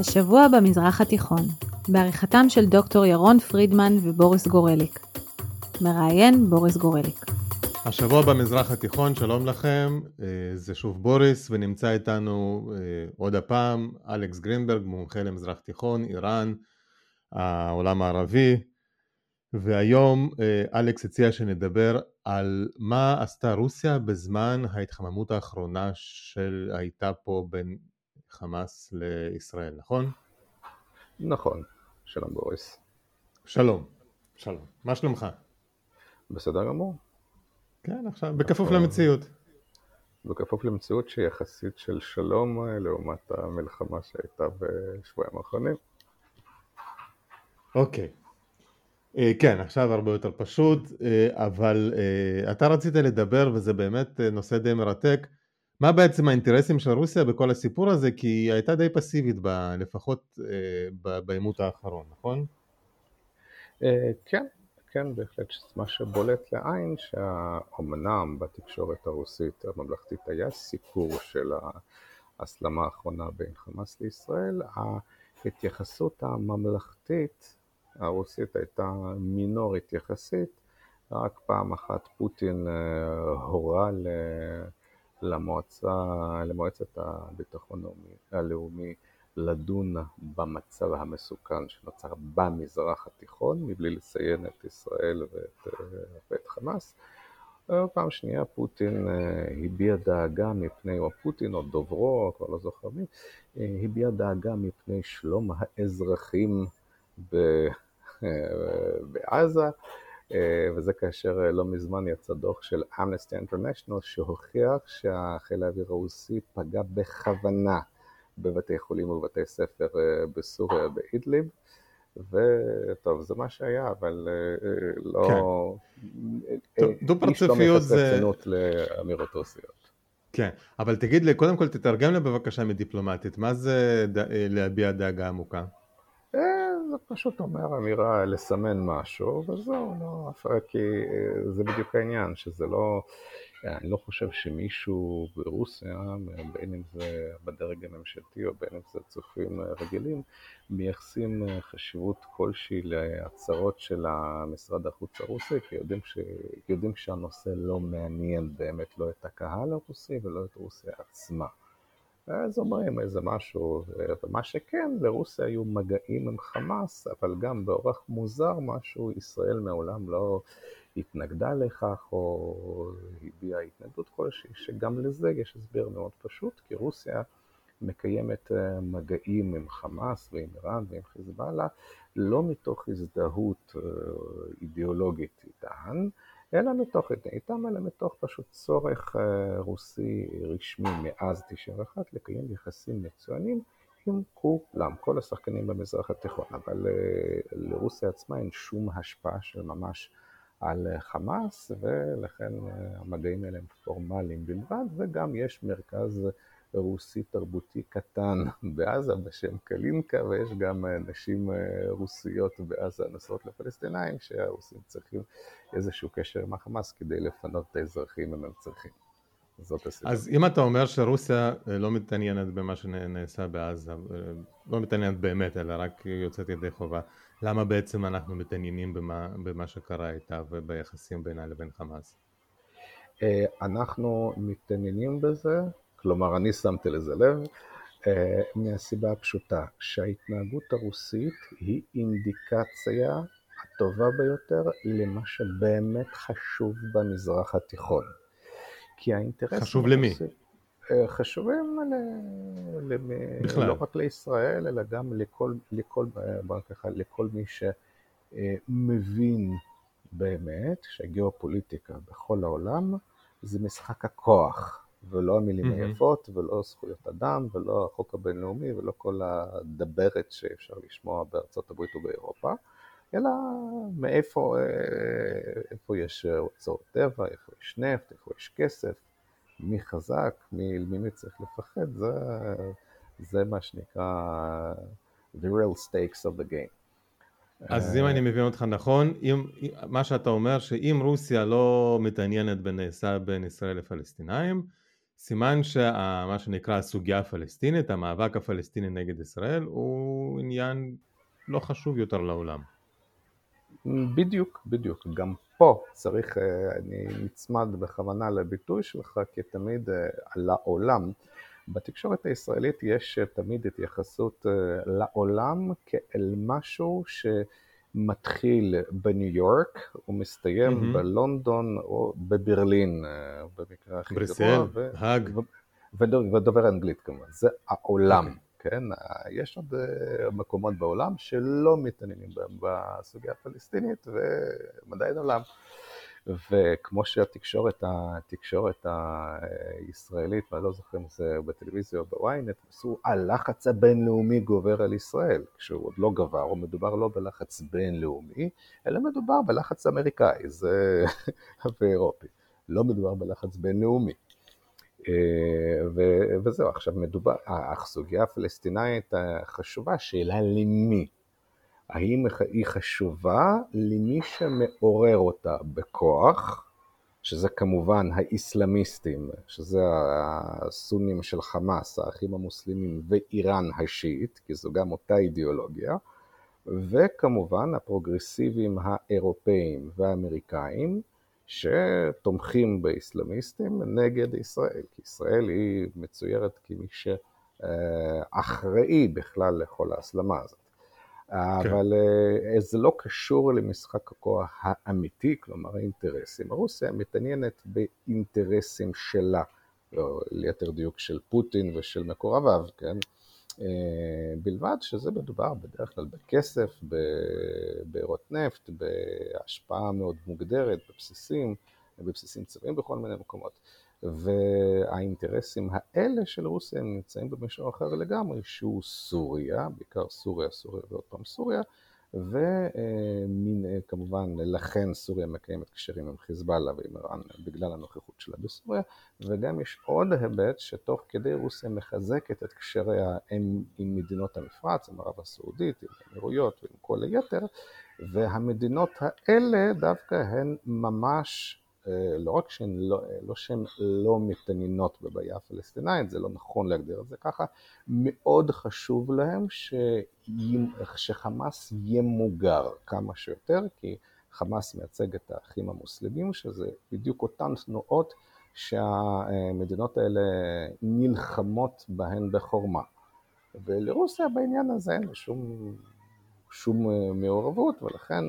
השבוע במזרח התיכון, בעריכתם של דוקטור ירון פרידמן ובוריס גורליק. מראיין בוריס גורליק. השבוע במזרח התיכון, שלום לכם, אה, זה שוב בוריס ונמצא איתנו אה, עוד הפעם אלכס גרינברג, מומחה למזרח תיכון, איראן, העולם הערבי, והיום אה, אלכס הציע שנדבר על מה עשתה רוסיה בזמן ההתחממות האחרונה שהייתה פה בין חמאס לישראל, נכון? נכון, שלום בוריס. שלום, שלום. מה שלומך? בסדר גמור. כן, עכשיו, בכפוף למציאות. בכפוף למציאות שהיא יחסית של שלום אה, לעומת המלחמה שהייתה בשבועיים האחרונים. אוקיי. אה, כן, עכשיו הרבה יותר פשוט, אה, אבל אתה רצית לדבר, וזה באמת נושא די מרתק, מה בעצם האינטרסים של רוסיה בכל הסיפור הזה? כי היא הייתה די פסיבית, ב, לפחות אה, בעימות האחרון, נכון? אה, כן, כן, בהחלט. מה שבולט לעין, שאומנם בתקשורת הרוסית הממלכתית היה סיקור של ההסלמה האחרונה בין חמאס לישראל, ההתייחסות הממלכתית הרוסית הייתה מינורית יחסית, רק פעם אחת פוטין אה, הורה ל... למועצה, למועצת הביטחון הלאומי לדון במצב המסוכן שנוצר במזרח התיכון מבלי לציין את ישראל ואת, ואת חמאס. פעם שנייה פוטין אה, הביע דאגה מפני, או פוטין או דוברו, כבר לא זוכר מי, אה, הביע דאגה מפני שלום האזרחים אה, בעזה. אה, וזה כאשר אה, לא מזמן יצא דוח של אמנסטי אינטרנשיונל שהוכיח שהחיל האוויר הרוסי פגע בכוונה בבתי חולים ובבתי ספר אה, בסוריה באידליב. וטוב, זה מה שהיה, אבל לא... כן. דו פרצופיות זה... איש לא מייחס לאמירות רוסיות. כן, אבל תגיד לי, קודם כל תתרגם לי בבקשה מדיפלומטית, מה זה להביע דאגה עמוקה? זה פשוט אומר אמירה לסמן משהו, וזהו, לא, כי אה, זה בדיוק העניין, שזה לא, אני לא חושב שמישהו ברוסיה, בין אם זה בדרג הממשלתי או בין אם זה צופים רגילים, מייחסים חשיבות כלשהי להצהרות של המשרד החוץ הרוסי, כי יודעים, ש... יודעים שהנושא לא מעניין באמת לא את הקהל הרוסי ולא את רוסיה עצמה. אז אומרים איזה משהו, ומה שכן, לרוסיה היו מגעים עם חמאס, אבל גם באורח מוזר משהו, ישראל מעולם לא התנגדה לכך או הביעה התנגדות כלשהי, שגם לזה יש הסבר מאוד פשוט, כי רוסיה מקיימת אה, מגעים עם חמאס ועם איראן ועם חיזבאללה, לא מתוך הזדהות אה, אידיאולוגית איתן, אלא מתוך איתם, אלא מתוך פשוט צורך אה, רוסי רשמי מאז 91 לקיים יחסים מצוינים עם כולם, כל השחקנים במזרח התיכון, אבל אה, לרוסיה עצמה אין שום השפעה של ממש על אה, חמאס, ולכן המגעים האלה הם פורמליים בלבד, וגם יש מרכז רוסי תרבותי קטן בעזה בשם קלינקה, ויש גם נשים רוסיות בעזה נוסעות לפלסטינאים, שהרוסים צריכים איזשהו קשר עם החמאס כדי לפנות את האזרחים אם הם צריכים. זאת הסיבה. אז אם אתה אומר שרוסיה לא מתעניינת במה שנעשה בעזה, לא מתעניינת באמת, אלא רק יוצאת ידי חובה, למה בעצם אנחנו מתעניינים במה, במה שקרה איתה וביחסים בינה לבין חמאס? אנחנו מתעניינים בזה כלומר אני שמתי לזה לב, אה, מהסיבה הפשוטה שההתנהגות הרוסית היא אינדיקציה הטובה ביותר למה שבאמת חשוב במזרח התיכון. כי האינטרס... חשוב למי? אה, חשובים ל... בכלל. לא רק לישראל, אלא גם לכל, לכל, ככה, לכל מי שמבין באמת שהגיאופוליטיקה בכל העולם זה משחק הכוח. ולא המילים היפות, ולא זכויות אדם, ולא החוק הבינלאומי, ולא כל הדברת שאפשר לשמוע בארצות הברית ובאירופה, אלא מאיפה אה, איפה יש אוצרות טבע, איפה יש נפט, איפה יש כסף, מי חזק, מי, מי צריך לפחד, זה, זה מה שנקרא the real stakes of the game. אז אם אני מבין אותך נכון, אם, מה שאתה אומר שאם רוסיה לא מתעניינת בנעשה בין ישראל לפלסטינאים, סימן שמה שנקרא הסוגיה הפלסטינית, המאבק הפלסטיני נגד ישראל, הוא עניין לא חשוב יותר לעולם. בדיוק, בדיוק. גם פה צריך, אה, אני נצמד בכוונה לביטוי שלך, כי תמיד אה, לעולם, בתקשורת הישראלית יש תמיד התייחסות לעולם כאל משהו ש... מתחיל בניו יורק, הוא מסתיים mm-hmm. בלונדון או בברלין, אה, במקרה הכי גבוה. בריסל, האג. ודובר אנגלית כמובן, זה העולם, okay. אוקיי. כן? יש עוד אה, מקומות בעולם שלא מתעניינים בסוגיה הפלסטינית, ומדעי עולם. וכמו שהתקשורת התקשורת הישראלית, ואני לא זוכר אם זה בטלוויזיה או בוויינט, עשו הלחץ הבינלאומי גובר על ישראל, כשהוא עוד לא גבר, הוא מדובר לא בלחץ בינלאומי, אלא מדובר בלחץ אמריקאי זה... ואירופי, לא מדובר בלחץ בינלאומי. אה, וזהו, עכשיו מדובר, הסוגיה הפלסטינאית החשובה, שאלה למי? האם היא חשובה למי שמעורר אותה בכוח, שזה כמובן האיסלאמיסטים, שזה הסונים של חמאס, האחים המוסלמים ואיראן השיעית, כי זו גם אותה אידיאולוגיה, וכמובן הפרוגרסיבים האירופאים והאמריקאים, שתומכים באיסלאמיסטים נגד ישראל, כי ישראל היא מצוירת כמי שאחראי בכלל לכל ההסלמה הזאת. כן. אבל כן. זה לא קשור למשחק הכוח האמיתי, כלומר האינטרסים. רוסיה מתעניינת באינטרסים שלה, או ליתר דיוק של פוטין ושל מקורביו, כן? אה, בלבד שזה מדובר בדרך כלל בכסף, בארות נפט, בהשפעה מאוד מוגדרת, בבסיסים, בבסיסים צבאיים בכל מיני מקומות. והאינטרסים האלה של רוסיה הם נמצאים במישור אחר לגמרי, שהוא סוריה, בעיקר סוריה, סוריה ועוד פעם סוריה, וכמובן לכן סוריה מקיימת קשרים עם חיזבאללה ועם איראן בגלל הנוכחות שלה בסוריה, וגם יש עוד היבט שתוך כדי רוסיה מחזקת את קשריה עם, עם מדינות המפרץ, עם ערב הסעודית, עם האמירויות ועם כל היתר, והמדינות האלה דווקא הן ממש אה, לא רק שהן לא, לא שהן לא מתעניינות בבעיה הפלסטינאית, זה לא נכון להגדיר את זה ככה, מאוד חשוב להם ש... שחמאס ימוגר כמה שיותר, כי חמאס מייצג את האחים המוסלמים, שזה בדיוק אותן תנועות שהמדינות האלה נלחמות בהן בחורמה. ולרוסיה בעניין הזה אין שום, שום אה, מעורבות, ולכן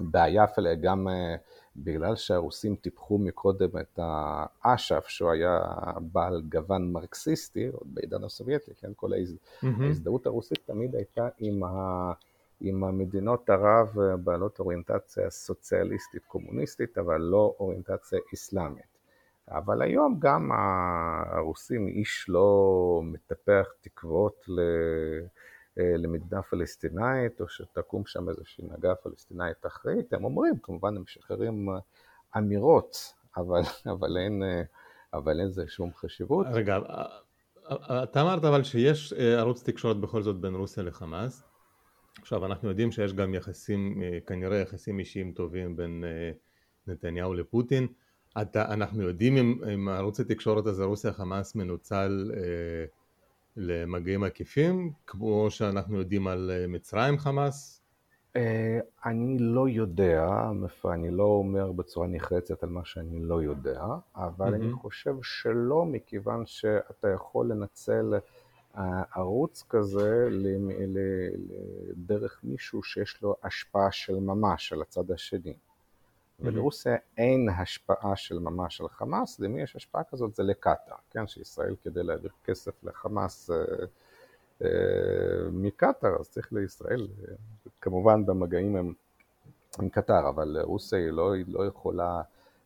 הבעיה גם אה, בגלל שהרוסים טיפחו מקודם את האש"ף, שהוא היה בעל גוון מרקסיסטי, עוד בעידן הסובייטי, כן, כל ההז... mm-hmm. ההזדהות הרוסית תמיד הייתה עם, ה... עם המדינות ערב בעלות אוריינטציה סוציאליסטית קומוניסטית, אבל לא אוריינטציה אסלאמית. אבל היום גם הרוסים, איש לא מטפח תקוות ל... אה, למדינה פלסטינאית, או שתקום שם איזושהי הנהגה פלסטינאית אחראית, הם אומרים, כמובן הם משחררים אה, אמירות, אבל, אבל, אין, אה, אבל אין זה שום חשיבות. רגע, אתה אמרת אבל שיש ערוץ תקשורת בכל זאת בין רוסיה לחמאס. עכשיו אנחנו יודעים שיש גם יחסים, כנראה יחסים אישיים טובים בין נתניהו לפוטין. אתה, אנחנו יודעים אם ערוץ התקשורת הזה רוסיה חמאס מנוצל אה, למגעים עקיפים, כמו שאנחנו יודעים על אה, מצרים חמאס? אה, אני לא יודע, אני לא אומר בצורה נחרצת על מה שאני לא יודע, אבל אני חושב שלא, מכיוון שאתה יכול לנצל אה, ערוץ כזה דרך מישהו שיש לו השפעה של ממש על הצד השני. ולרוסיה אין השפעה של ממש על חמאס, למי יש השפעה כזאת? זה לקטאר, כן, שישראל כדי להעביר כסף לחמאס אה, אה, מקטאר, אז צריך לישראל, אה, כמובן במגעים עם, עם קטאר, אבל רוסיה היא לא, היא לא יכולה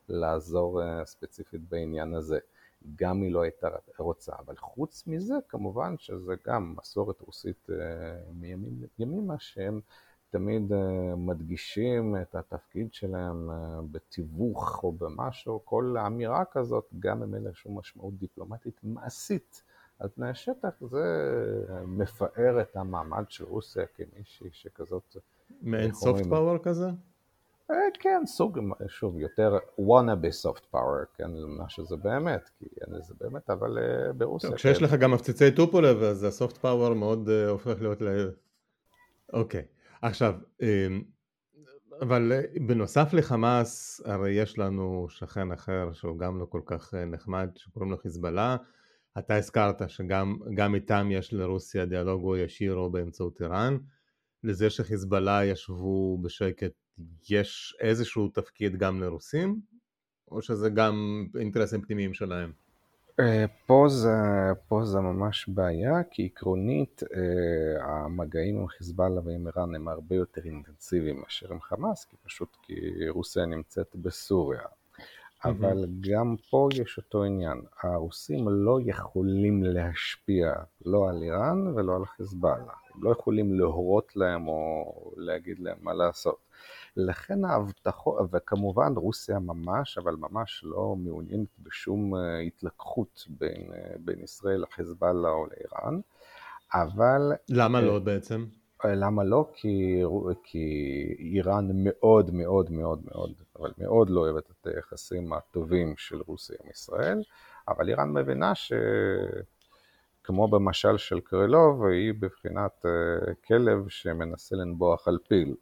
לעזור ספציפית בעניין הזה, גם היא לא הייתה רוצה, אבל חוץ מזה כמובן שזה גם מסורת רוסית מימימה שהם תמיד אה, מדגישים את התפקיד שלהם אה, בתיווך או במשהו, כל אמירה כזאת, גם אם אין לה שום משמעות דיפלומטית מעשית על פני השטח, זה מפאר את המעמד של רוסיה כמישהי שכזאת... מעין סופט פאוור כזה? כן, סוג, שוב, יותר wannabe soft power, כן, מה שזה באמת, כי אין לזה באמת, אבל ברוסיה... טוב, כשיש כן. לך גם מפציצי טופולב, אז הסופט פאוור מאוד הופך להיות ל... אוקיי, עכשיו, אמ, אבל בנוסף לחמאס, הרי יש לנו שכן אחר שהוא גם לא כל כך נחמד, שקוראים לו חיזבאללה. אתה הזכרת שגם איתם יש לרוסיה דיאלוג או ישיר או באמצעות איראן. לזה שחיזבאללה ישבו בשקט יש איזשהו תפקיד גם לרוסים, או שזה גם אינטרסים פנימיים שלהם? אה, פה זה, פה זה ממש בעיה, כי עקרונית אה, המגעים עם חיזבאללה ועם איראן הם הרבה יותר אינטנסיביים מאשר עם חמאס, כי פשוט כי רוסיה נמצאת בסוריה. אבל גם פה יש אותו עניין, הרוסים לא יכולים להשפיע לא על איראן ולא על חיזבאללה, הם לא יכולים להורות להם או להגיד להם מה לעשות. לכן ההבטחות, וכמובן רוסיה ממש, אבל ממש לא מעוניינת בשום אה, התלקחות בין, אה, בין ישראל לחיזבאללה או לאיראן, אבל... למה לא בעצם? אה, למה לא? כי, כי איראן מאוד מאוד מאוד מאוד, אבל מאוד לא אוהבת את היחסים הטובים של רוסיה עם ישראל, אבל איראן מבינה ש... כמו במשל של קרילוב, היא בבחינת כלב שמנסה לנבוח על פיל.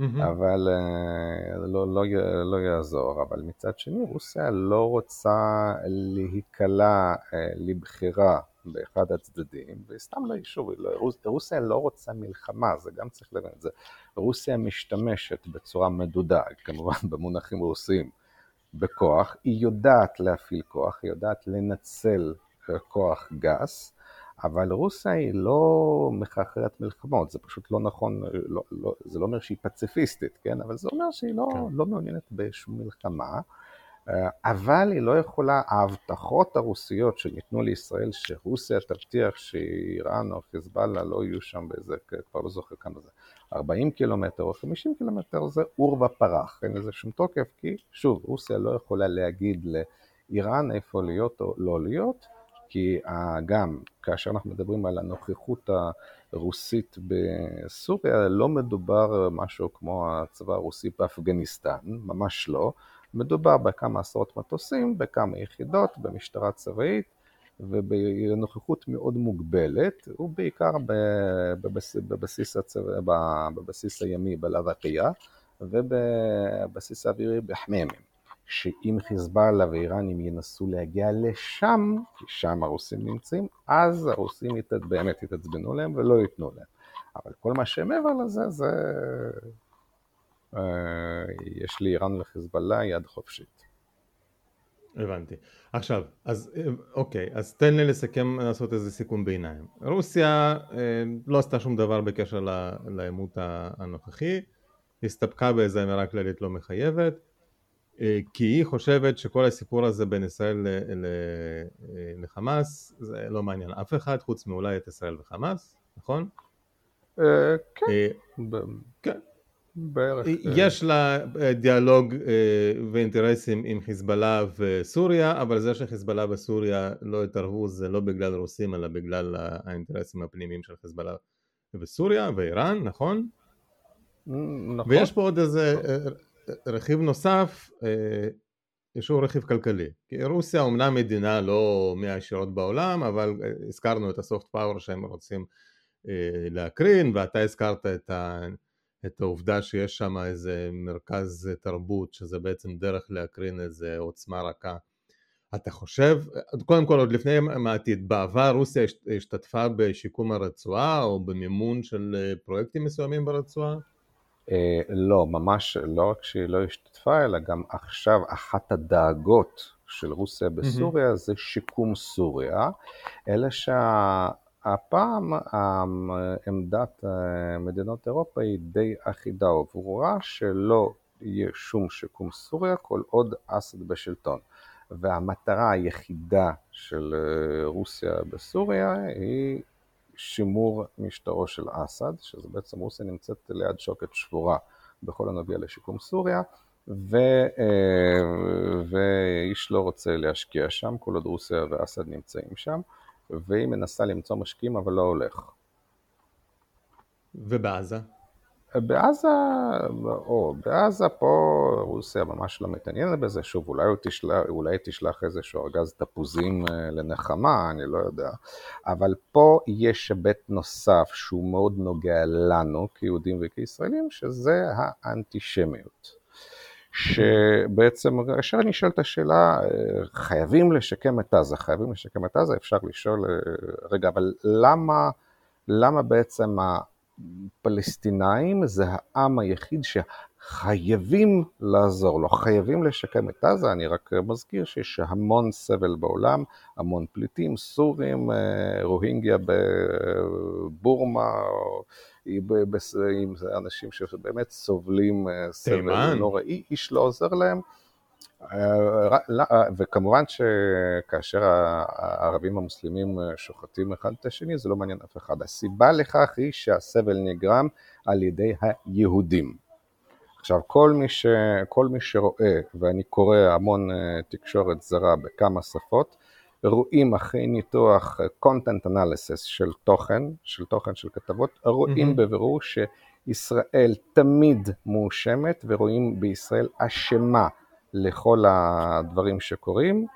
אבל אה, לא, לא, לא יעזור. אבל מצד שני, רוסיה לא רוצה להיקלע אה, לבחירה באחד הצדדים, וסתם לא, שוב, לא, רוסיה לא רוצה מלחמה, זה גם צריך להבין את זה. רוסיה משתמשת בצורה מדודה, כמובן במונחים רוסיים, בכוח, היא יודעת להפעיל כוח, היא יודעת לנצל אה, כוח גס, אבל רוסיה היא לא מחרחרת מלחמות, זה פשוט לא נכון, לא, לא, זה לא אומר שהיא פציפיסטית, כן? אבל זה אומר שהיא לא, כן. לא מעוניינת בשום מלחמה, אה, אבל היא לא יכולה, ההבטחות הרוסיות שניתנו לישראל שרוסיה תבטיח שאיראן או חיזבאללה לא יהיו שם באיזה, כבר לא זוכר כמה זה, 40 קילומטר או 50 קילומטר זה עור ופרח, אין לזה שום תוקף, כי שוב, רוסיה לא יכולה להגיד לאיראן איפה להיות או לא להיות, כי גם כאשר אנחנו מדברים על הנוכחות הרוסית בסוריה, לא מדובר משהו כמו הצבא הרוסי באפגניסטן, ממש לא. מדובר בכמה עשרות מטוסים, בכמה יחידות, במשטרה צבאית ובנוכחות מאוד מוגבלת, ובעיקר בבסיס, בבסיס, הצבא, בבסיס הימי בלבקיה ובבסיס האווירי בחממים. שאם חיזבאללה ואיראנים ינסו להגיע לשם, כי שם הרוסים נמצאים, אז הרוסים ית, באמת יתעצבנו להם ולא ייתנו להם. אבל כל מה שמעבר לזה, זה... אה, יש לאיראן וחיזבאללה יד חופשית. הבנתי. עכשיו, אז אה, אוקיי, אז תן לי לסכם, לעשות איזה סיכום ביניים. רוסיה אה, לא עשתה שום דבר בקשר לעימות הנוכחי, הסתפקה באיזה אמירה כללית לא מחייבת, כי היא חושבת שכל הסיפור הזה בין ישראל אה, לחמאס זה לא מעניין אף אחד חוץ מאולי את ישראל וחמאס, נכון? אה, כן. כן. בערך. יש לה דיאלוג ואינטרסים עם חיזבאללה וסוריה, אבל זה שחיזבאללה וסוריה לא התערבו זה לא בגלל רוסים אלא בגלל האינטרסים הפנימיים של חיזבאללה וסוריה ואיראן, נכון? נכון. ויש פה עוד איזה רכיב נוסף אה, שהוא רכיב כלכלי כי רוסיה אומנם מדינה לא מהעשירות בעולם אבל אה, הזכרנו את הסופט פאוור שהם רוצים אה, להקרין ואתה הזכרת את, ה, את העובדה שיש שם איזה מרכז תרבות שזה בעצם דרך להקרין איזה עוצמה רכה אתה חושב, קודם כל עוד לפני העתיד, בעבר רוסיה השתתפה בשיקום הרצועה או במימון של פרויקטים מסוימים ברצועה? אה, לא, ממש לא רק שהיא לא השתתפה, אלא גם עכשיו אחת הדאגות של רוסיה בסוריה mm-hmm. זה שיקום סוריה, אלא שהפעם עמדת אה, מדינות אירופה היא די אחידה וברורה שלא יהיה שום שיקום סוריה כל עוד אסד בשלטון. והמטרה היחידה של אה, רוסיה בסוריה היא שימור משטרו של אסד, שזה בעצם רוסיה נמצאת ליד שוקת שבורה בכל הנוגע לשיקום סוריה, ו, אה, ואיש לא רוצה להשקיע שם, כל עוד רוסיה ואסד נמצאים שם, והיא מנסה למצוא משקיעים אבל לא הולך. ובעזה? בעזה, או בעזה פה רוסיה ממש לא מתעניינת בזה, שוב אולי, תשלח, אולי תשלח איזשהו ארגז תפוזים אה, לנחמה, אני לא יודע, אבל פה יש היבט נוסף שהוא מאוד נוגע לנו כיהודים וכישראלים, שזה האנטישמיות. שבעצם כאשר אני שואל את השאלה, אה, חייבים לשקם את עזה, חייבים לשקם את עזה, אפשר לשאול, אה, רגע, אבל למה, למה בעצם הפלסטינאים זה העם היחיד שחייבים לעזור לו, חייבים לשקם את עזה, אני רק מזכיר שיש המון סבל בעולם, המון פליטים, סורים, אה, רוהינגיה בבורמה, עם אנשים שבאמת סובלים אה, סבל נוראי, איש לא עוזר להם. אה, אה, וכמובן שכאשר הערבים המוסלמים שוחטים אחד את השני זה לא מעניין אף אחד. הסיבה לכך היא שהסבל נגרם על ידי היהודים. עכשיו כל מי, ש, כל מי שרואה, ואני קורא המון תקשורת זרה בכמה שפות, רואים אחרי ניתוח content analysis של תוכן, של תוכן של כתבות, רואים mm-hmm. בבירור שישראל תמיד מואשמת ורואים בישראל אשמה לכל הדברים שקורים.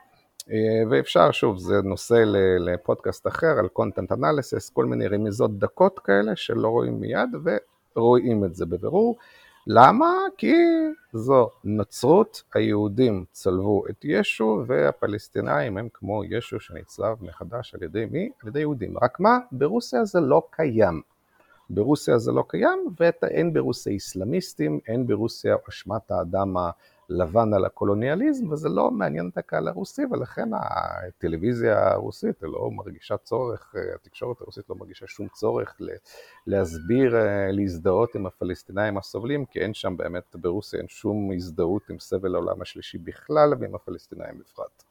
אה, ואפשר, שוב, זה נושא לפודקאסט אחר על content analysis, כל מיני רמיזות דקות כאלה שלא רואים מיד ורואים את זה בבירור. למה? כי זו נצרות, היהודים צלבו את ישו והפלסטינאים הם כמו ישו שנצלב מחדש על ידי מי? על ידי יהודים. רק מה? ברוסיה זה לא קיים. ברוסיה זה לא קיים ואין ברוסיה איסלאמיסטים, אין ברוסיה אשמת האדם לבן על הקולוניאליזם, וזה לא מעניין את הקהל הרוסי, ולכן הטלוויזיה הרוסית לא מרגישה צורך, התקשורת הרוסית לא מרגישה שום צורך להסביר, להזדהות עם הפלסטינאים הסובלים, כי אין שם באמת, ברוסיה אין שום הזדהות עם סבל העולם השלישי בכלל, ועם הפלסטינאים בפרט.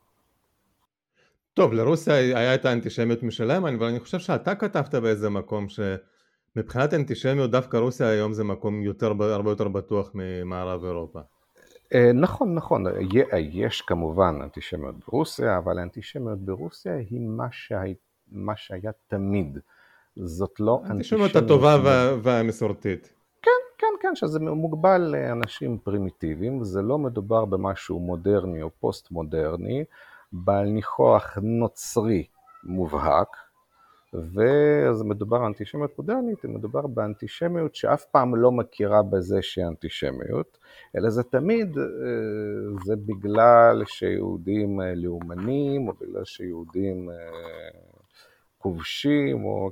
טוב, לרוסיה היה את האנטישמיות משלהם, אבל אני חושב שאתה כתבת באיזה מקום שמבחינת אנטישמיות דווקא רוסיה היום זה מקום יותר, הרבה יותר בטוח ממערב אירופה. אה, נכון, נכון, יש כמובן אנטישמיות ברוסיה, אבל האנטישמיות ברוסיה היא מה, שהיה, מה שהיה תמיד. זאת לא אנטישמיות הטובה וה, והמסורתית. כן, כן, כן, שזה מוגבל לאנשים פרימיטיביים, וזה לא מדובר במשהו מודרני או פוסט מודרני, בעל ניחוח נוצרי מובהק, ואז מדובר על אנטישמיות מודרנית, מדובר באנטישמיות שאף פעם לא מכירה בזה שהיא אנטישמיות, אלא זה תמיד, אה, זה בגלל שיהודים אה, לאומנים, או בגלל שיהודים אה, כובשים, או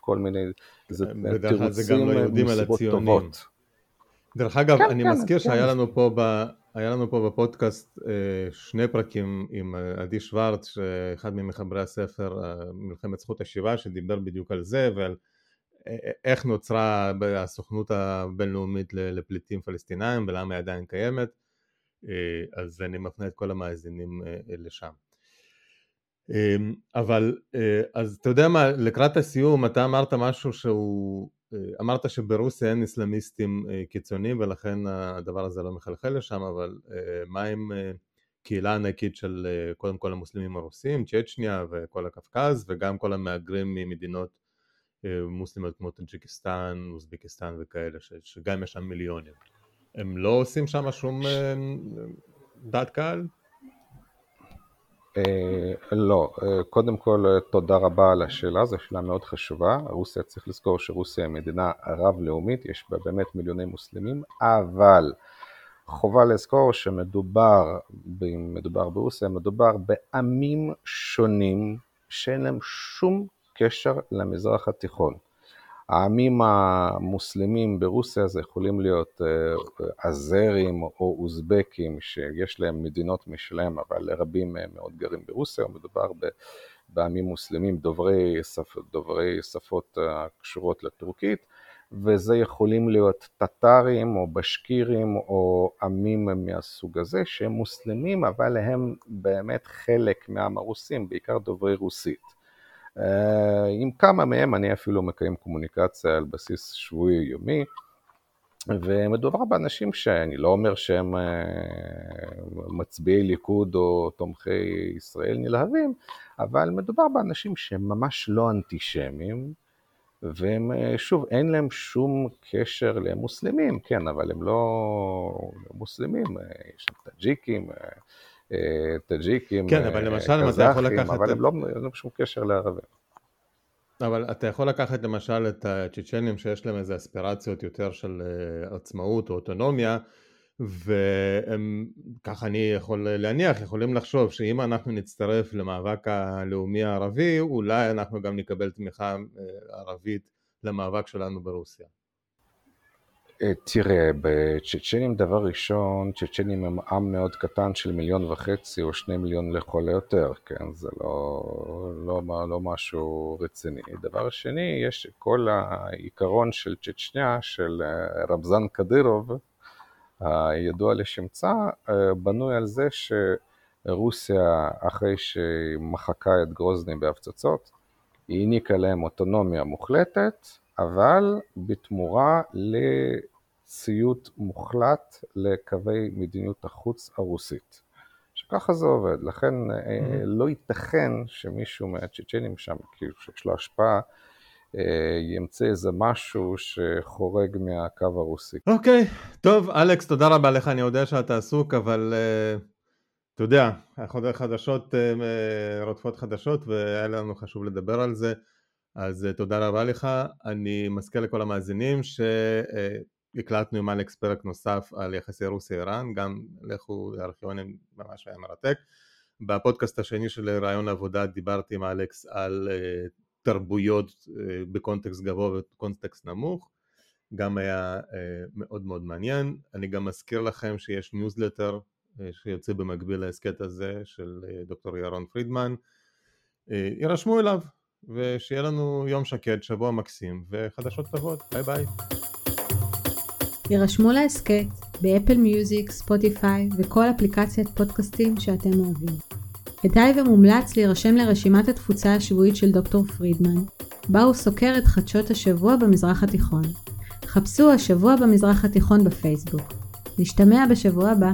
כל מיני, זה תירוצים לא מסיבות טובות. דרך אגב, כן, אני כן, מזכיר כן. שהיה לנו פה ב... היה לנו פה בפודקאסט אה, שני פרקים עם אה, עדי שוורץ, אחד ממחברי הספר אה, מלחמת זכות השיבה, שדיבר בדיוק על זה ועל איך נוצרה הסוכנות הבינלאומית לפליטים פלסטינאים ולמה היא עדיין קיימת, אז אני מפנה את כל המאזינים לשם. אבל אז אתה יודע מה, לקראת הסיום אתה אמרת משהו שהוא אמרת שברוסיה אין אסלאמיסטים אה, קיצוניים ולכן הדבר הזה לא מחלחל לשם, אבל אה, מה עם קהילה ענקית של קודם כל המוסלמים הרוסים, צ'צ'ניה וכל הקווקז וגם כל המהגרים ממדינות מוסלמיות כמו טאג'יקיסטן, אוזבקיסטן וכאלה, שגם יש שם מיליונים. הם לא עושים שם שום דעת קהל? אה, לא, אה, קודם כל אה, תודה רבה על השאלה, זו שאלה מאוד חשובה. רוסיה, צריך לזכור שרוסיה היא מדינה רב-לאומית, יש בה באמת מיליוני מוסלמים, אבל חובה לזכור שמדובר, אם מדובר ברוסיה, מדובר בעמים שונים שאין להם שום קשר למזרח התיכון. העמים המוסלמים ברוסיה זה יכולים להיות אזרים אה, או אוזבקים שיש להם מדינות משלהם אבל רבים מהם מאוד גרים ברוסיה, מדובר בעמים מוסלמים דוברי, שפ, דוברי שפות הקשורות לטורקית וזה יכולים להיות טטרים או בשקירים או עמים מהסוג הזה שהם מוסלמים אבל הם באמת חלק מהעם הרוסים, בעיקר דוברי רוסית. אה, עם כמה מהם אני אפילו מקיים קומוניקציה על בסיס שבועי-יומי, ומדובר באנשים שאני לא אומר שהם אה, מצביעי ליכוד או תומכי ישראל נלהבים, אבל מדובר באנשים שהם ממש לא אנטישמים, והם, שוב, אין להם שום קשר למוסלמים, כן, אבל הם לא מוסלמים, יש שם טאג'יקים, טאג'יקים, כן, אבל למשל, אם אתה יכול לקחת... אבל הם לא, אין להם שום קשר לערבים. אבל אתה יכול לקחת למשל את הצ'צ'נים שיש להם איזה אספירציות יותר של עצמאות או אוטונומיה, והם, ככה אני יכול להניח, יכולים לחשוב שאם אנחנו נצטרף למאבק הלאומי הערבי, אולי אנחנו גם נקבל תמיכה ערבית למאבק שלנו ברוסיה. תראה, בצ'צ'נים דבר ראשון, צ'צ'נים הם עם מאוד קטן של מיליון וחצי או שני מיליון לכל היותר, כן? זה לא, לא, לא משהו רציני. דבר שני, יש כל העיקרון של צ'צ'ניה, של רבזן קדירוב, הידוע לשמצה, בנוי על זה שרוסיה, אחרי שהיא מחקה את גרוזני בהפצצות, היא העניקה להם אוטונומיה מוחלטת, אבל בתמורה לציות מוחלט לקווי מדיניות החוץ הרוסית. שככה זה עובד, לכן mm-hmm. לא ייתכן שמישהו מהצ'צ'נים שם, כאילו שיש לו השפעה, ימצא איזה משהו שחורג מהקו הרוסי. אוקיי, okay, טוב, אלכס, תודה רבה לך, אני יודע שאתה עסוק, אבל uh, אתה יודע, חדשות uh, רודפות חדשות, והיה לנו חשוב לדבר על זה. אז uh, תודה רבה לך, אני מזכיר לכל המאזינים שהקלטנו עם אלכס פרק נוסף על יחסי רוסיה-איראן, גם לכו לארכיונים ממש היה מרתק. בפודקאסט השני של רעיון עבודה דיברתי עם אלכס על uh, תרבויות בקונטקסט גבוה ובקונטקסט נמוך, גם היה מאוד מאוד מעניין. אני גם מזכיר לכם שיש ניוזלטר שיוצא במקביל להסכת הזה של דוקטור ירון פרידמן, הירשמו אליו. ושיהיה לנו יום שקט, שבוע מקסים, וחדשות טובות. ביי ביי. הירשמו להסכת באפל מיוזיק, ספוטיפיי וכל אפליקציית פודקאסטים שאתם אוהבים. כדאי ומומלץ להירשם לרשימת התפוצה השבועית של דוקטור פרידמן, בה הוא סוקר את חדשות השבוע במזרח התיכון. חפשו השבוע במזרח התיכון בפייסבוק. נשתמע בשבוע הבא.